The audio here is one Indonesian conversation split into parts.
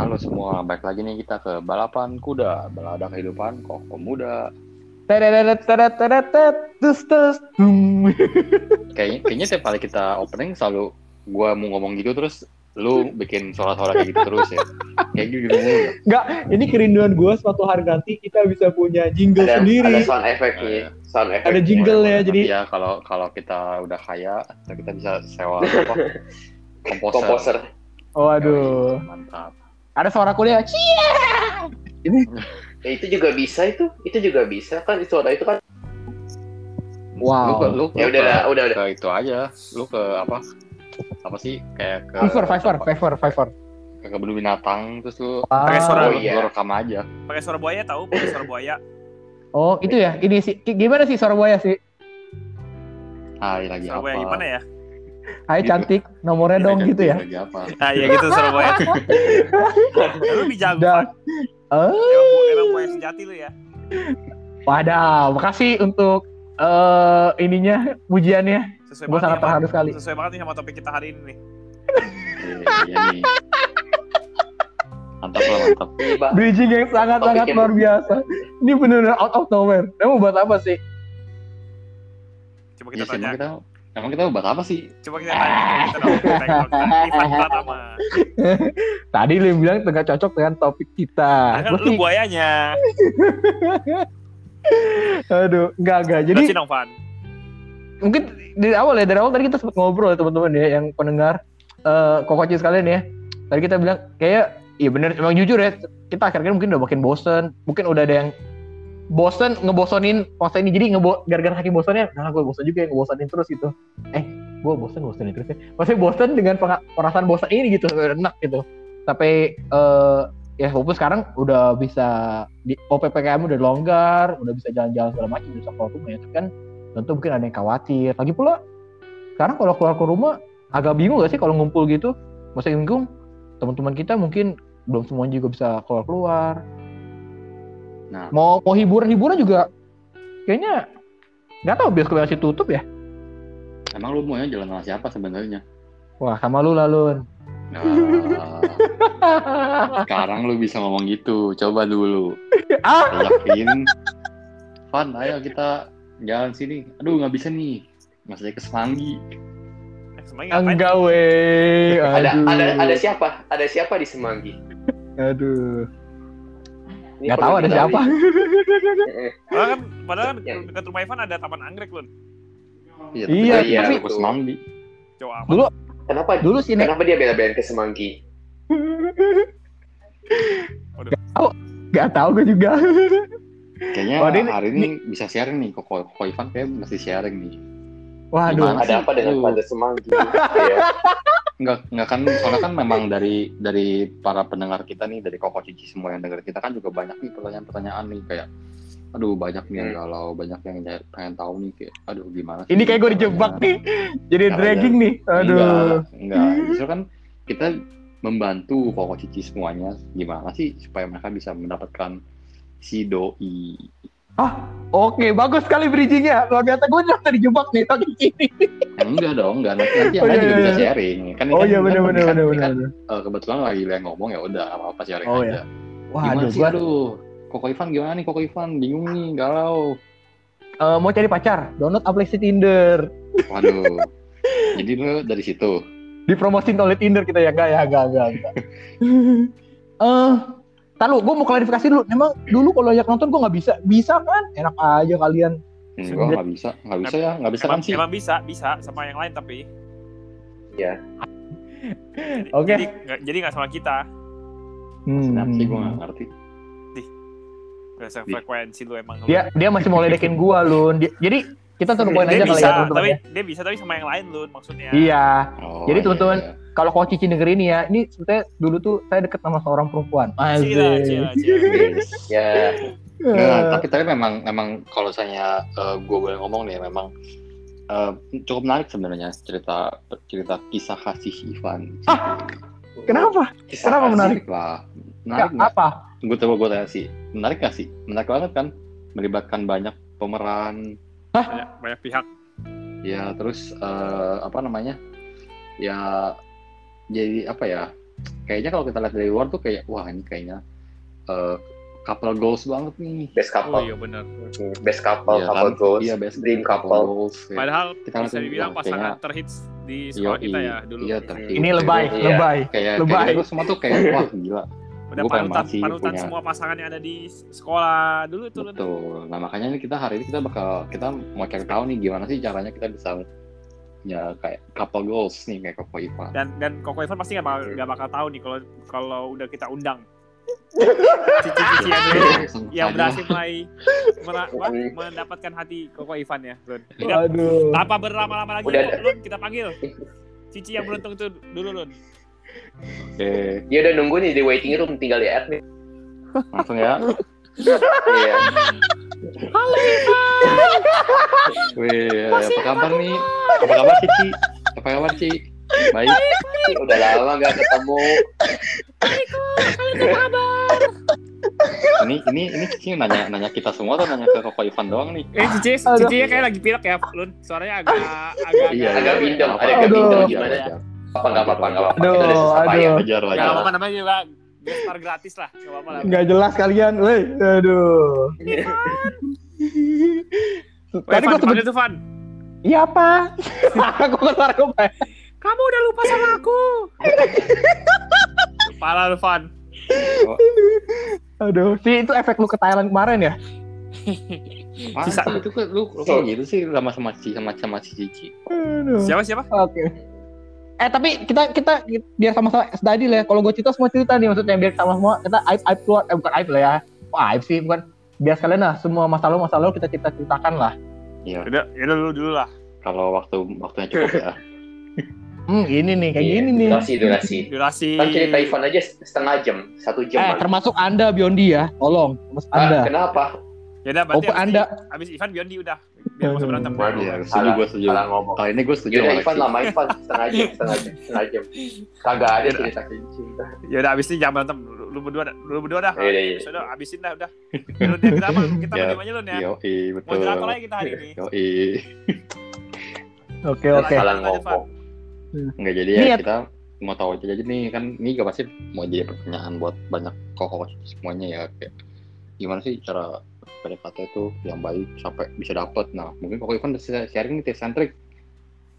Halo semua, balik lagi nih kita ke balapan kuda, balada kehidupan kok pemuda. Kayaknya, kayaknya tiap kali kita opening selalu gua mau ngomong gitu terus lu bikin suara-suara kayak gitu terus ya. Kayak gitu mulu. Enggak, ini kerinduan gue suatu hari nanti kita bisa punya jingle ada, sendiri. ada sound effect. Ada jingle ya, jadi ya kalau kalau kita udah kaya, kita bisa sewa apa? Komposer. komposer. Oh aduh. Mantap. Ada suara kuliah. Cia! Ya, itu juga bisa itu. Itu juga bisa kan suara itu kan. Wow. Lu, ke- lu Ya udah dah, udah udah. ke itu aja. Lu ke apa? Apa sih kayak ke Fiverr, Fiverr, Fiverr, Fiverr. ke kebun binatang terus lu Pakai suara- Oh, lu iya. rekam aja. pakai suara buaya tahu pakai suara buaya Oh, itu ya. Ini sih gimana sih suara buaya sih? Hai lagi suara apa? buaya gimana ya Hai Gitu. cantik, nomornya Lagi- dong gitu ya. Lagi apa? ah ya gitu suara buaya lu lebih jago Dan, Fan. oh, emang, bu- emang buaya sejati lu ya wadaw, makasih untuk eh ininya pujiannya. sesuai Gue banget sangat sama- terharu sekali. sesuai banget nih sama topik kita hari ini nih Iya, iya nih. Mantap lah, mantap. Bridging yang sangat-sangat Topiknya- luar biasa. Ini benar-benar out of nowhere. Emang buat apa sih? coba Iya kita sih, tanya emang kita emang kita buat apa sih? coba kita tanya coba kita dong Tadi lu bilang tengah cocok dengan topik kita. Nah, kan lu sih, buayanya aduh, enggak enggak. Jadi Jelasin dong Van mungkin dari awal ya, dari awal tadi kita sempat ngobrol ya teman-teman ya, yang pendengar eh kokoci sekalian ya. Tadi kita bilang kayak iya bener emang jujur ya, kita akhirnya mungkin udah makin bosen, mungkin udah ada yang bosen ngebosonin masa ini jadi ngebo gara-gara saking bosannya nah gue bosan juga ya ngebosanin terus gitu. Eh gue bosan bosanin terus ya. Maksudnya bosan dengan perasaan bosan ini gitu enak gitu. Tapi eh ya walaupun sekarang udah bisa di OPPKM udah longgar udah bisa jalan-jalan segala macam bisa keluar rumah ya tapi kan tentu mungkin ada yang khawatir. Lagi pula sekarang kalau keluar ke rumah agak bingung gak sih kalau ngumpul gitu? Maksudnya bingung teman-teman kita mungkin belum semuanya juga bisa keluar keluar Nah, mau mau hiburan hiburan juga kayaknya nggak tahu bioskop masih tutup ya emang lu maunya jalan sama siapa sebenarnya? wah sama lu lah Lun Nah, sekarang lu bisa ngomong gitu. Coba dulu. ah Yakin. Van, ayo kita jalan sini. Aduh, nggak bisa nih. Masih ke Semanggi. Ngapain enggak weh Ada ada ada siapa? Ada siapa di Semanggi? aduh nggak tahu ada siapa padahal kan padahal kan Yang- dekat rumah Ivan ada taman anggrek lu Iya, tapi, tapi- ke Semanggi. jauh amat dulu Kenapa? dulu sini Kenapa dia bela-belain ke Semanggi? nggak tahu gue juga Kayaknya Wah, ini- hari ini bisa sharing nih. Kok Ko Ko Ivan kayak mesti sharing nih. Waduh Gimana? Ada apa dengan pada Semanggi? Iya. Enggak, enggak kan soalnya kan memang dari dari para pendengar kita nih dari Koko Cici semua yang dengar kita kan juga banyak nih pertanyaan-pertanyaan nih kayak aduh banyak nih yang Hmm. galau, banyak yang nyari- pengen tahu nih kayak aduh gimana sih ini kayak gue dijebak nih jadi Caranya- dragging nih aduh Enggak, enggak. Justru kan kita membantu Koko Cici semuanya gimana sih supaya mereka bisa mendapatkan si doi. Oke bagus sekali bridgingnya luar biasa gue udah dijebak nih tadi ini enggak dong, enggak nanti nanti yang Oh, lain iya, juga iya, bisa iya. sharing. Kan oh kan- iya kan- benar kan- benar benar kan, benar eh, kebetulan lagi yang ngomong ya udah apa-apa sharing Oh, aja. wah Gimana aduh sih aduh? Koko Ivan gimana nih Koko Ivan? Bingung nih, galau. eh, mau cari pacar download aplikasi Tinder Waduh. Jadi lu dari situ. dipromosin oleh Tinder kita ya enggak ya enggak enggak enggak eh Tahu, gue mau klarifikasi dulu. Emang dulu kalau ajak nonton gue nggak bisa, bisa kan? Enak aja kalian. Hmm, gua nggak bisa, nggak bisa ya, nggak bisa kan emang, sih. emang bisa bisa sama yang lain tapi Iya. Oke. jadi nggak- jadi nggak sama kita Hmm. sih gue nggak ngerti. Di- frekuensi lu emang lu. Dia dia masih mau ledekin gue Lun. Dia- jadi kita tuh poin dia aja kali bisa ya teman-teman tapi ya. dia bisa tapi sama yang lain lu maksudnya Iya. Oh, Jadi iya, teman-teman, iya. Kalau kau cici negeri ini ya, ini sebetulnya dulu tuh saya deket sama seorang perempuan. Cila, cila, cila. Ya, Nah, Eh, tapi tapi memang memang kalau saya gue boleh ngomong nih memang eh, cukup menarik sebenarnya cerita cerita kisah kasih Ivan. Kenapa? kisah Kenapa kasih. menarik? lah. Menarik nggak? apa? Gue coba gue tanya sih. Menarik gak sih? Menarik banget kan? Melibatkan banyak pemeran. banyak, banyak pihak Ya terus eh, apa namanya? Ya jadi apa ya? kayaknya kalau kita lihat dari luar tuh kayak wah ini kayaknya eh, couple goals banget nih. best Oh couple iya benar. Hmm, best couple Iya couple kan? goals Iya, best dream couple goals. ya. Padahal Kita bisa langsung dibilang bilang pasangan kayaknya- terhits di sekolah Yoi, kita ya dulu. Iya, terhits. Ini lebay, Iya. lebay. Kayak Lebay. kayak semua tuh kayak wah gila. Udah Gua panutan, panutan punya- semua pasangan yang ada di sekolah dulu itu. Lun. Betul. Nah makanya ini kita hari ini kita bakal kita mau cari tahu nih gimana sih caranya kita bisa ya kayak couple goals nih kayak Koko Ivan. Dan dan Koko Ivan pasti nggak bakal, nggak bakal tahu nih kalau kalau udah kita undang. Cici-cici yang Langsung yang aja. berhasil mulai apa, mendapatkan hati Koko Ivan ya, Lun. Aduh. tanpa berlama-lama lagi, Udah. Lun, kita panggil. Cici yang beruntung itu dulu, Lun. Oke, dia udah nunggu nih di waiting room tinggal di admin langsung ya. iya Wih, apa kabar nih? Apa kabar Cici? Apa kabar Ci? Baik. udah lama gak ketemu Ini ini ini Cici nanya nanya kita semua atau nanya ke Koko Ivan doang nih? Eh, Cici. Cici kayak lagi pilek ya, Lun. Suaranya agak agak Iya, agak iya, ada agak Wajar, gimana? wajar. apa nggak apa-apa nggak apa-apa Aduh, aduh. payah. Wajar, Gak wajar. apa-apa namanya juga gestar gratis lah, gak apa-apa lah. Nggak jelas kalian, woi. Aduh. Tadi gue sebut tuh Van. Iya apa? Aku kan suara gue Pak. Kamu udah lupa sama aku. Parah lu, Van. Aduh, sih itu efek lu ke Thailand kemarin ya? Sisa- itu kan lu, lu kayak gitu sih sama sama Cici sama sama si Cici. Aduh. Siapa siapa? Oke. Eh tapi kita kita biar sama-sama tadi lah. ya. Kalau gue cerita semua cerita nih maksudnya biar sama semua kita aib aib keluar eh bukan aib lah ya. Wah aib sih bukan. Biar sekalian lah semua masalah masalah kita cerita ceritakan lah. Iya. Udah, ya udah dulu dulu lah. Kalau waktu waktunya cukup ya. Hmm ini nih kayak Iya, gini nih. durasi durasi Durasi. kan cerita Ivan aja setengah jam satu jam Eh termasuk anda Biondi ya, tolong termasuk Ah, anda. kenapa Ya udah, berarti abis, anda. abis Ivan Biondi udah. Biar mau Aduh. berantem. Waduh, Iya, setuju salah- gue setuju. salah ngomong Kali ini gue setuju Yaudah sama Ivan lama Ivan setengah jam setengah jam setengah jam kagak ada cerita cinta Ya udah abis ini jangan berantem. Lu, berdua dah. Lu berdua dah. Iya, iya. Sudah, abisin dah udah. Lu dia kita kita Ya. berdua aja lu ya. Yoi, betul. Moderator aja kita hari ini. Yoi. Oke oke. salah ngomong Enggak jadi ya kita mau tahu aja jadi nih kan ini gak pasti mau jadi pertanyaan buat banyak koko semuanya ya kayak gimana sih cara PDKT itu yang baik sampai bisa dapet nah mungkin koko Ivan bisa sharing nih tips and trick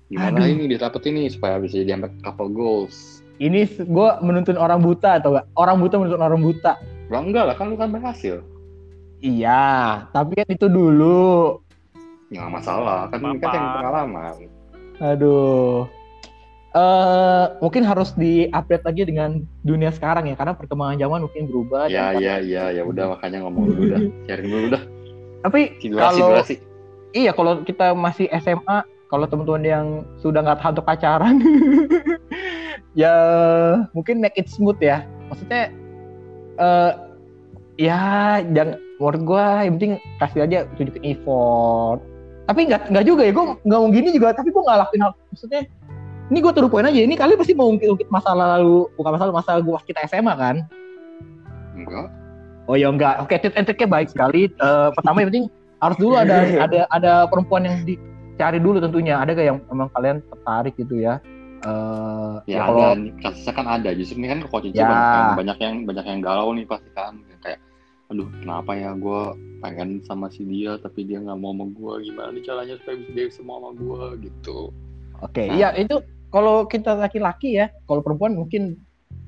gimana Aduh. ini bisa dapet ini supaya bisa jadi sampai couple goals Ini gue menuntun orang buta atau enggak? Orang buta menuntun orang buta. Lah enggak lah kan lu kan berhasil Iya, tapi kan itu dulu. ya nggak masalah kan ini kan yang pengalaman Aduh. Eh mungkin harus di-update lagi dengan dunia sekarang ya karena perkembangan zaman mungkin berubah. ya ya ya ya udah makanya ngomong dulu dah sharing dulu dah Tapi durasi kalau durasi iya kalau kita masih SMA, kalau teman-teman yang sudah nggak tahan untuk pacaran, ya mungkin make it smooth ya. Maksudnya eh ya jangan menurut gua yang penting kasih aja tunjukin effort. Tapi nggak nggak juga ya, gue nggak mau gini juga. Tapi gue nggak lakuin hal maksudnya. Ini gue turupoin aja. Ini kali pasti mau ungkit-ungkit masa lalu, bukan masalah masa gue kita SMA kan? enggak Oh ya enggak. Oke, tips and triknya baik sekali. Eh, pertama yang penting harus dulu ada ada ada perempuan yang dicari dulu tentunya. Ada gak yang memang kalian tertarik gitu ya? Eh ya, ya, kalau ada kasusnya kan ada justru ini kan kok Ya. banyak yang banyak yang banyak yang galau nih pasti kan kayak aduh kenapa ya gue pengen sama si dia tapi dia nggak mau sama gue gimana nih caranya supaya bisa dia semua sama gue gitu oke, Nah. iya itu kalau kita laki-laki ya, kalau perempuan mungkin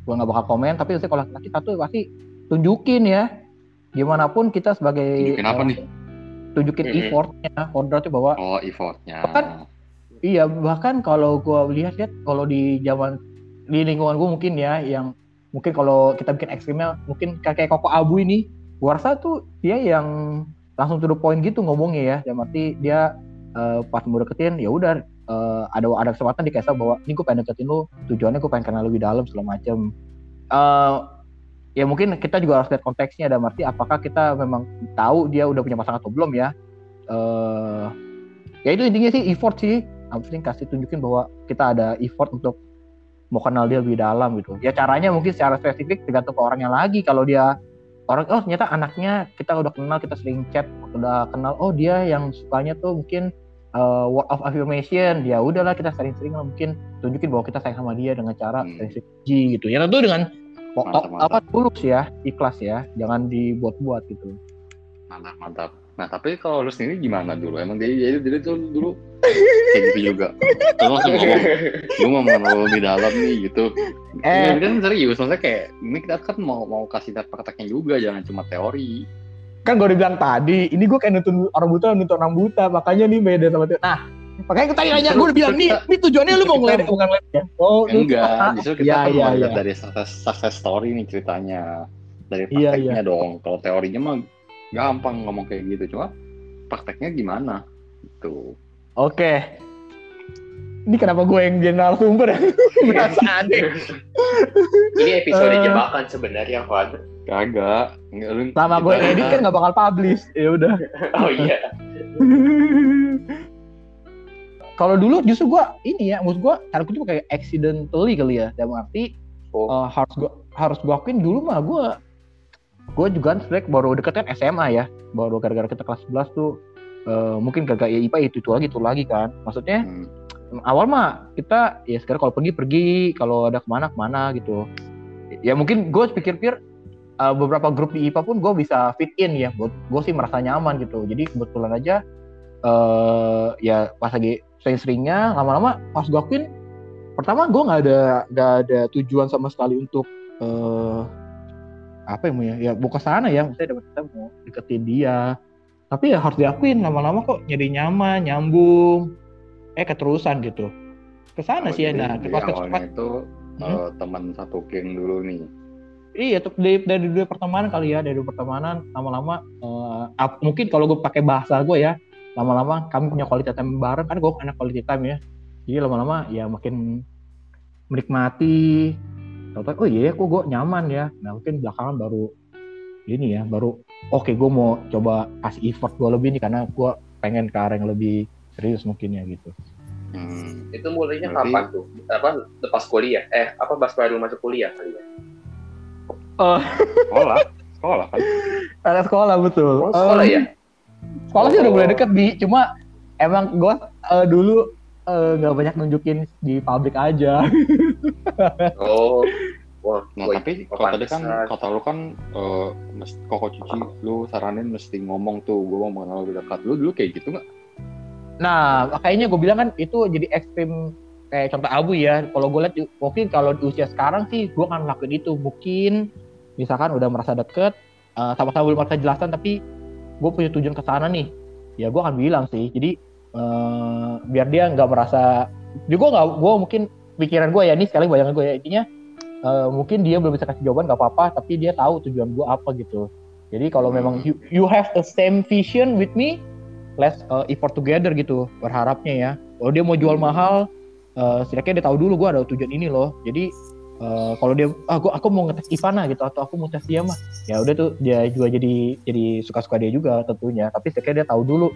gua nggak bakal komen, tapi kalau laki-laki satu pasti tunjukin ya. Gimana pun kita sebagai Tunjukin apa eh, nih? Tunjukin Mm-mm. effortnya, kodratnya bahwa oh effortnya Kan- Iya, bahkan kalau gua lihat-lihat kalau di zaman di lingkungan gua mungkin ya yang mungkin kalau kita bikin ekstrimnya mungkin kayak Koko Abu ini, gua rasa tuh dia yang langsung to the point gitu ngomongnya ya. Arti dia eh, pas mau deketin ya udah eh, ada ada kesempatan dikasih bahwa ini gue pengen deketin lu, tujuannya gue pengen kenal lebih dalam segala macem. Eh, ya mungkin kita juga harus lihat konteksnya ada arti apakah kita memang tahu dia udah punya pasangan atau belum ya. Eh ya itu intinya sih effort sih penting kasih tunjukin bahwa kita ada effort untuk mau kenal dia lebih dalam gitu ya caranya mungkin secara spesifik tergantung ke orangnya lagi kalau dia orang oh ternyata anaknya kita udah kenal kita sering chat udah kenal oh dia yang sukanya tuh mungkin uh, word of affirmation ya udahlah kita sering-sering lah mungkin tunjukin bahwa kita sayang sama dia dengan cara Hmm. sering gitu ya tentu dengan Mantap, mantap. apa tulus ya ikhlas ya jangan dibuat-buat gitu Mantap, mantap. Nah, tapi kalau lu sendiri gimana dulu? Emang dia jadi jadi tuh dulu kayak gitu juga. Lu langsung ngomong, lu mau mengenal lebih dalam nih gitu. Eh. Eh, kan serius, maksudnya kayak ini kita kan mau mau kasih prakteknya juga, jangan cuma teori. Kan gue udah bilang tadi ini gue kayak nuntun orang buta nuntun orang buta makanya nih beda sama itu nah makanya kita nanya gue udah bilang nih nih tujuannya lu mau ngeliat bukan ngeliat ya oh lu- Enggak, justru kita Iya, kan iya, mau lihat iya. dari success, success story nih ceritanya. Dari Iya, prakteknya dong. Kalau teorinya mah gampang ngomong kayak gitu, cuma prakteknya gimana? Gitu. oke ini kenapa gue yang jadi narasumber ya merasa aneh Ini episode Eh. jebakan sebenarnya, Van. Kagak. Lu lama gue edit kan gak bakal publish ya udah Oh iya. kalau dulu justru gue ini ya maksud gue cara gue kayak accidentally kali ya dalam arti Oh. eh, harus gue harus gue akuin dulu mah gue gue juga kan sebenarnya baru deket kan SMA ya baru gara-gara kita kelas 11 tuh eh, mungkin gara-gara ya IPA itu itu lagi itu lagi kan maksudnya Hmm. Awal mah kita ya sekarang kalau pergi pergi. Kalau ada ke mana ke mana gitu. Ya mungkin gue pikir-pikir uh, beberapa grup di IPA pun gue bisa fit in ya. Buat gue sih merasa nyaman gitu. Jadi kebetulan aja eh ya pas lagi sering-seringnya lama-lama pas gue akuin pertama gue nggak ada nggak ada tujuan sama sekali untuk eh apa ya ya ke sana ya. Maksudnya dapat kita mau deketin dia. Tapi ya harus diakuin lama-lama kok jadi nyaman nyambung eh keterusan gitu. Ke sana Oh, sih ya nah pas pas itu Hmm. eh, teman satu geng dulu nih. iya tuh dari dari dua pertemanan kali ya dari dua pertemanan. Lama-lama eh, ap- mungkin kalau gue pakai bahasa gue ya lama-lama kami punya quality time bareng. Kan gue anak quality time ya. Jadi lama-lama ya makin menikmati. Tahu oh iya kok gue nyaman ya. Nah mungkin belakangan baru ini ya baru oke gue mau coba kasih effort gue lebih nih karena gue pengen ke arah yang lebih serius mungkin ya gitu Hmm. Itu mulainya Berarti- kapan tuh? Apa lepas kuliah? Eh, apa pas baru masuk kuliah kali ya? Sekolah, sekolah kan. ada sekolah betul Oh, sekolah Em, ya? sekolah sih udah Oh. mulai deket bi cuma emang gue dulu eh, nggak banyak nunjukin di publik aja Oh. Wah, Nah tapi oh, kalau tadi kan kata lu kan mesti koko cici lu saranin mesti ngomong tuh gue mau mengenal lebih dekat lu dulu kayak gitu nggak? Nah makanya gue bilang kan itu jadi ekstrim kayak contoh abu ya. Kalau gue lihat mungkin kalau di usia sekarang sih gue akan lakuin itu. Mungkin misalkan udah merasa deket eh, sama-sama belum ada kejelasan tapi gue punya tujuan ke sana nih. Ya gue akan bilang sih. Jadi eh, biar dia nggak merasa jadi gue nggak gue mungkin pikiran gue ya ini sekali bayangan gue ya. Intinya eh, mungkin dia belum bisa kasih jawaban nggak apa-apa tapi dia tahu tujuan gue apa gitu. Jadi kalau Hmm. memang you, you have the same vision with me let's uh, effort together gitu berharapnya ya. Kalau dia mau jual mahal uh, setidaknya dia tahu dulu gue ada tujuan ini loh. Jadi uh, kalau dia ah gua, aku mau ngetes Ivana gitu atau aku mau tes dia mah ya udah tuh dia juga jadi jadi suka-suka dia juga tentunya. Tapi setidaknya dia tahu dulu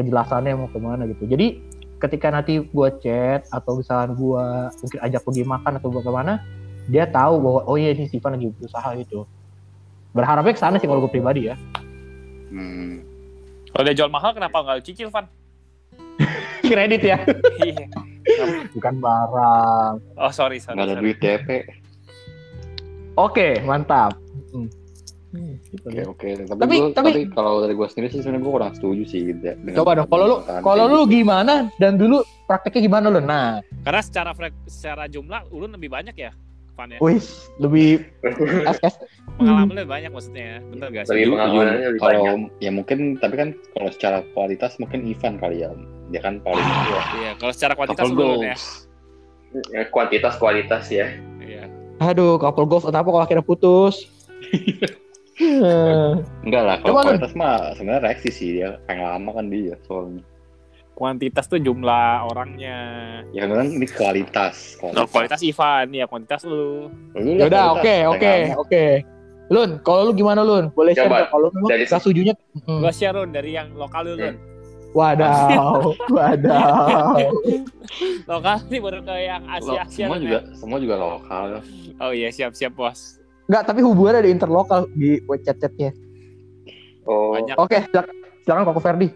kejelasannya mau ke mana gitu. Jadi ketika nanti gue chat atau misalkan gue mungkin ajak pergi makan atau bagaimana dia tahu bahwa oh iya ini si Ivan lagi berusaha gitu. Berharapnya ke sana sih kalau gue pribadi ya. Hmm. Kalau dia jual mahal kenapa nggak lu cicil, Van? kredit ya Iya. bukan barang oh, sorry, sorry. Nggak ada sorry. duit DP. Oke, mantap. Hmm. gitu Oke deh. oke. Tapi Tapi- gua- tapi- tapi kalau dari gue sendiri sih sebenarnya gue kurang setuju sih. Gitu, ya, dengan- Coba dong, kalau lu kalau lu gimana dan dulu prakteknya gimana lu? Nah, Karena secara frek- secara jumlah ulun lebih banyak ya, Van ya. wih, lebih SS. Pengalaman lebih banyak maksudnya ya. Bener gak sih? Lebih pengalamannya lebih kalau banyak. ya mungkin tapi kan kalau secara kualitas mungkin Ivan kali ya dia kan paling tua Iya, kalau secara kuantitas couple ulun ya. goals Kuantitas kualitas ya. Iya. Aduh, couple goals atau apa kalau akhirnya putus? Enggak lah kalau kualitas mah sebenarnya reaksi sih dia pengen lama kan dia soalnya Kuantitas tuh jumlah orangnya. ya kan ini kualitas No, kualitas Ivan, ya kuantitas lu. Lu ya udah, kualitas, oke, oke, oke. Lun, kalau lu gimana Lun? Boleh share Coba, nggak? kalau lu dari gak setujunya? Hmm. Gua share Run, dari yang lokal dulu. Run. Wadaw, wadaw. Lokal nih baru ke yang Lo- Asia-Asia. semua juga ya. semua juga lokal Oh iya, siap-siap, Bos. Enggak, tapi hubungannya ada interlokal di chat-chatnya. Oh, Banyak. Oke, silakan, silakan Koko Ferdi.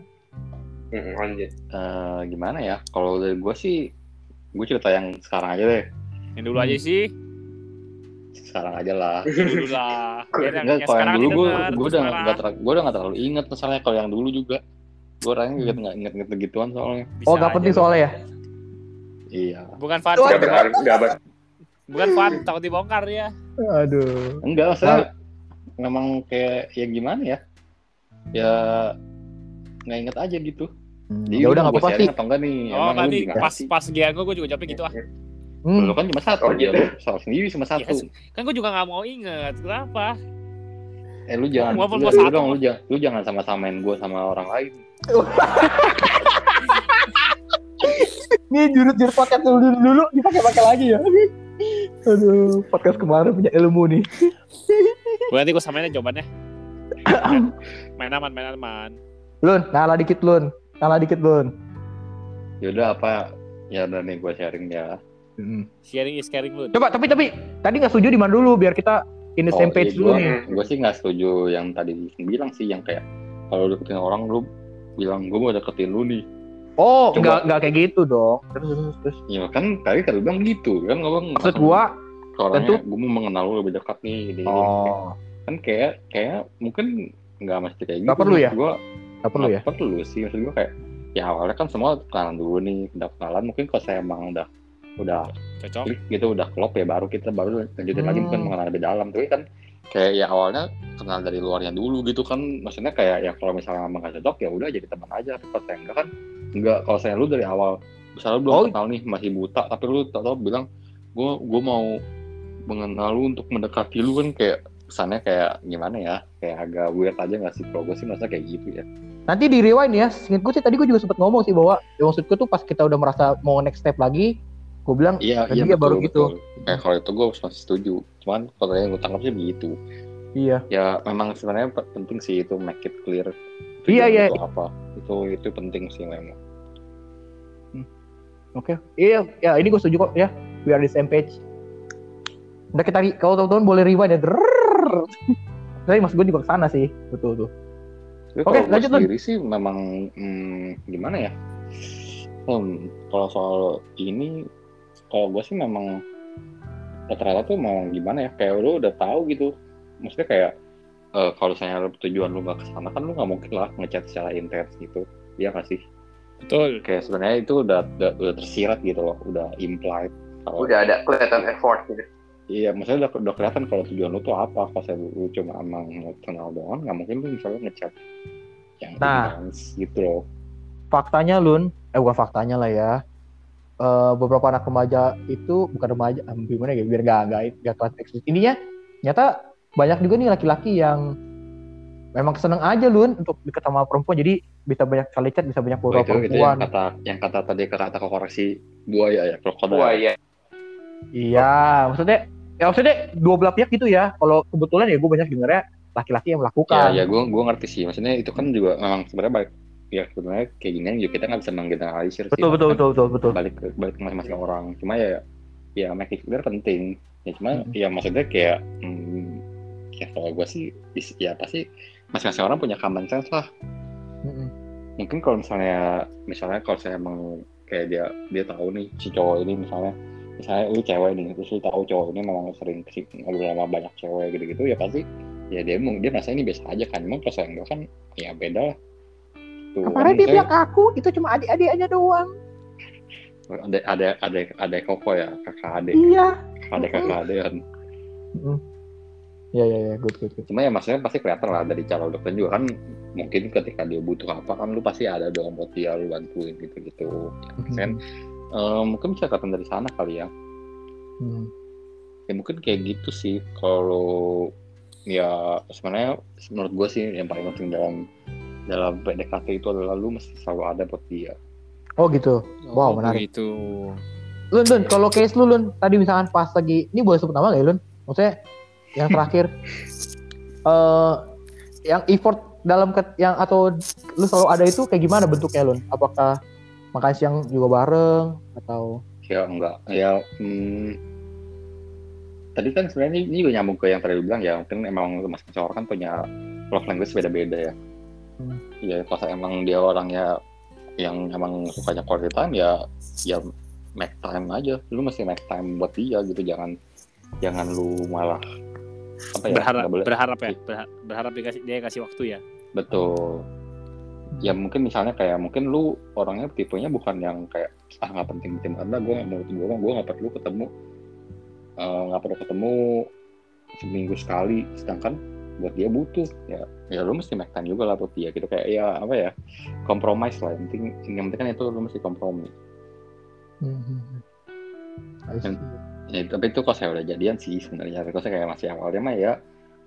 Mm, lanjut. Eh, gimana ya? Kalau dari gue sih, gue cerita yang sekarang aja deh. Yang dulu aja sih. Sekarang aja lah. Dulu lah. Enggak, yang kalau yang sekarang dulu gue udah nggak terlalu gue udah nggak terlalu inget masalahnya kalau yang dulu juga. Gue orangnya Hmm. nggak nggak inget inget begituan soalnya. Bisa Oh gak aja penting soalnya ya? Iya. Bukan Fan, Gak berharap, gak ber- bukan Fan, takut dibongkar ya. Aduh. Enggak, maksudnya memang kayak ya gimana ya? Ya nggak inget aja gitu. Jadi Ya udah lu nggak apa-apa sih. atau enggak nih? Oh lu nanti gimana pas pas gian gue, juga jawabnya gitu ah. Hmm. Lu kan cuma satu Oh, aja, gitu. lu soal sendiri cuma satu. Iya, Kan gue juga gak mau inget. Kenapa? Eh lu jangan, Walaupun lu, gua lu satu, dong, lu jangan, lu jangan sama-samain gue sama orang lain. Nih jurut-jurut podcast dulu dulu dipakai-pakai lagi ya. Aduh, podcast kemarin punya ilmu nih. Gue nanti gue samain aja jawabannya. main aman, main aman. Lun, ngalah dikit Lun. Ngalah dikit Lun. Yaudah apa? Ya udah nih gue sharing ya. Sharing is caring lu. Coba tapi tapi tadi nggak setuju di mana dulu biar kita in the same page dulu nih. Gue sih nggak setuju yang tadi bilang sih yang kayak kalau deketin orang lu bilang gue mau deketin lu nih. Oh, Coba. nggak nggak kayak gitu dong. Terus terus terus. Ya kan tadi kan bilang gitu kan gue Maksud gua, orangnya gue mau mengenal lu lebih dekat nih. Gini, oh, Kan kayak kayak mungkin nggak mesti kayak gitu. Nggak perlu ya? Gue nggak perlu ya. perlu sih maksud gue kayak ya awalnya kan semua kenalan dulu nih udah kenalan mungkin kalau saya emang udah udah Cocok. klik gitu udah klop ya baru kita baru lanjutin lagi Hmm. mungkin mengenal lebih dalam tapi kan kayak ya awalnya kenal dari luarnya dulu gitu kan maksudnya kayak ya kalau misalnya emang gak cocok ya udah jadi teman aja tapi kalau saya enggak kan enggak kalau saya lu dari awal misalnya lu belum Oh. kenal nih masih buta tapi lu tau tau bilang gue gue mau mengenal lu untuk mendekati lu kan kayak kesannya kayak gimana ya kayak agak weird aja gak sih kalau gue sih merasa kayak gitu ya Nanti di rewind ya. Singkat gue sih tadi gue juga sempat ngomong sih bahwa ya maksud gue tuh pas kita udah merasa mau next step lagi, gue bilang iya Tadi iya ya baru betul, betul. kayak kalau itu gue masih setuju cuman kalau yang gue tangkap sih begitu iya. ya memang sebenarnya pe- penting sih itu make it clear Iya, Tujuan iya. itu apa itu itu penting sih memang Oke. Iya, ya ini gue setuju kok ya. We are the same page. Udah kita kalau teman-teman boleh rewind ya. Drrrr. Tapi mas gue juga ke sana sih. Betul tuh. Tapi Oke, gue lanjut, sendiri sih memang hmm, gimana ya? Hmm, kalau soal ini, kalau gue sih memang rata-rata tuh mau gimana ya? Kayak lu udah tahu gitu. Maksudnya kayak eh, kalau misalnya tujuan lu gak ke sana kan lu nggak mungkin lah ngechat secara intens gitu. Iya gak sih? Betul. Kayak sebenarnya itu udah, udah udah tersirat gitu loh, udah implied. Kalau Udah ada kelihatan effort gitu. Iya, maksudnya udah, udah kelihatan kalau tujuan lu tuh apa. Kalau saya lu cuma emang mau kenal doang, nggak mungkin lu misalnya ngechat yang Nah. intens gitu loh. Faktanya Lun, eh bukan faktanya lah ya. Eh, beberapa anak remaja itu bukan remaja, ah, gimana ya biar gak gak gak kelas eksplisit. Ininya nyata banyak juga nih laki-laki yang memang seneng aja Lun untuk deket sama perempuan. Jadi bisa banyak kali chat, bisa banyak Oh, foto itu, itu yang perempuan. kata yang kata tadi kata koreksi buaya ya, krokodil. Iya. Iya, maksudnya ya maksudnya dua belah pihak gitu ya. Kalau kebetulan ya gue banyak dengarnya laki-laki yang Ya, melakukan. ya gue gue ngerti sih. Maksudnya itu kan juga memang sebenarnya balik ya sebenarnya kayak gini juga kita nggak bisa menggeneralisir sih. betul betul Kan betul betul betul. Balik ke balik ke masing-masing orang. Cuma ya ya make it clear penting. Ya cuma Hmm. ya maksudnya kayak hmm, ya kalau gue sih ya pasti masing-masing orang punya common sense lah. Mm-mm. mungkin kalau misalnya misalnya kalau saya emang kayak dia dia tahu nih si cowok ini misalnya misalnya lu cewek nih terus lu tahu cowok ini memang sering ke sini ngobrol sama banyak cewek gitu-gitu ya pasti ya dia mau dia merasa ini biasa aja kan. Emang saya enggak kan ya beda lah. Tuh Kemarin dia bilang ke aku itu cuma adik-adik aja doang. ada ada ada ada koko ya kakak adik Iya. ada kakak adik kan Iya iya iya, good good good. cuma ya maksudnya pasti kelihatan lah dari cara dokter juga kan mungkin ketika dia butuh apa kan lu pasti ada dong buat dia lu bantuin gitu-gitu. Ya, kan Eh, mungkin bisa kelihatan dari sana kali ya Hmm. ya mungkin kayak gitu sih kalau ya sebenarnya menurut gue sih yang paling penting dalam dalam PDKT itu adalah lu mesti selalu ada buat dia Oh gitu. Wow, Oh, menarik. Begitu. Lun, Lun, kalau case lu, Lun, tadi misalkan pas lagi, ini boleh sebut nama gak ya, Lun? Maksudnya, yang terakhir, eh yang effort dalam ke, yang atau lu selalu ada itu kayak gimana bentuknya, Lun? Apakah makan siang juga bareng atau? ya enggak. Ya hmm, tadi kan sebenarnya ini, ini juga nyambung ke yang tadi bilang ya mungkin emang masing-masing orang kan punya love language beda-beda ya. Hmm. Iya, kalau emang dia orangnya yang emang sukanya quality time ya ya make time aja. Lu mesti make time buat dia gitu jangan jangan lu malah apa ya berharap boleh- berharap ya berha- berharap dikasih dia kasih waktu ya. Betul ya mungkin misalnya kayak mungkin lu orangnya tipenya bukan yang kayak ah nggak penting penting banget gue ketemu gue gue nggak perlu ketemu eh, nggak perlu ketemu seminggu sekali. Sedangkan buat dia butuh ya ya lu mesti make time juga lah buat dia gitu. Kayak ya apa ya compromise lah. Yang penting yang penting kan itu lu mesti kompromi Hmm. I see. ya tapi itu kok saya udah jadian sih sebenarnya. Kalau saya kayak masih awalnya mah ya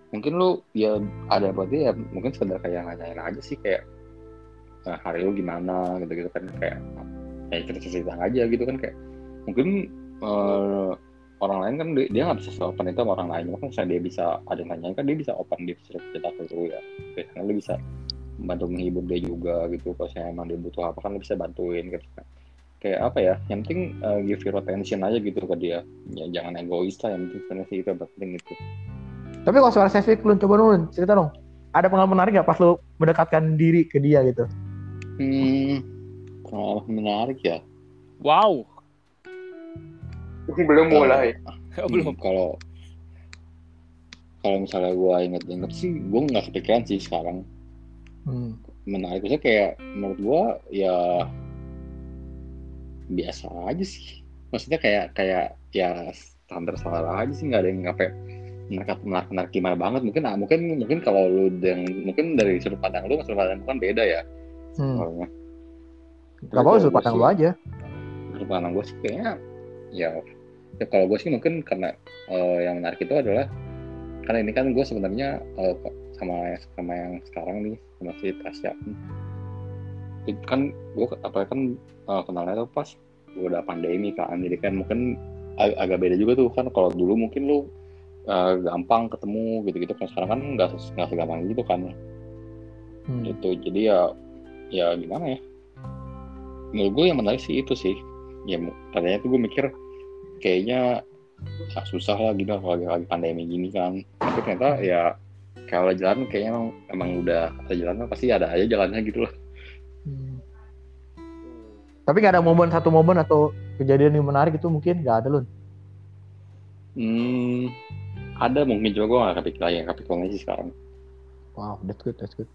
mungkin lu ya ada buat dia ya mungkin sekedar kayak nanyain aja sih kayak "Eh, hari lu gimana gitu gitu kan kayak kayak cerita cerita aja gitu kan kayak mungkin eh, orang lain kan dia nggak bisa open itu sama orang lain makanya misalnya dia bisa ada yang nanyain kan dia bisa open dia bisa cerita ke lu ya biasanya lu bisa bantu menghibur dia juga gitu kalau saya emang dia butuh apa kan lu bisa bantuin gitu kan kayak apa ya yang penting uh, give your attention aja gitu ke dia ya jangan egois lah yang penting sebenarnya sih itu yang penting gitu Tapi kalau soal spesifik lu coba Lun, cerita dong. Ada pengalaman menarik gak pas lu mendekatkan diri ke dia gitu? Hmm. Pengalaman menarik ya. Wow. Belum mulai. Oh, belum. Hmm, kalau kalau misalnya gue inget-inget sih gue nggak kepikiran sih sekarang. Hmm. menariknya kayak menurut gue ya biasa aja sih. Maksudnya kayak kayak ya standar standar aja sih nggak ada yang ngapain menarik menarik menarik gimana banget. Mungkin ah, mungkin mungkin kalau lu dan mungkin dari sudut pandang lu sudut pandang gue kan beda ya Hmm. Gak apa-apa sudut pandang lu aja. sudut pandang gue sih kayaknya ya, ya kalau gue sih mungkin karena eh, yang menarik itu adalah karena ini kan gue sebenarnya eh, sama sama yang sekarang nih sama si Tasya itu kan gue apa kan eh, kenalnya tuh pas udah pandemi kan jadi kan mungkin ag- agak beda juga tuh kan kalau dulu mungkin lu eh, gampang ketemu gitu-gitu kan sekarang kan nggak nggak segampang gitu kan Hmm. gitu jadi ya ya gimana ya menurut gue yang menarik sih itu sih ya tadinya tuh gue mikir kayaknya ah, susah lah gitu kalau lagi, lagi pandemi gini kan tapi ternyata ya kalau jalan kayaknya emang, emang udah ada jalan pasti ada aja jalannya gitu loh Hmm. Tapi gak ada momen satu momen atau kejadian yang menarik itu mungkin gak ada Lun. hmm ada mungkin juga gue gak kepikiran yang kepikiran sih sekarang Wow, that's good, that's good.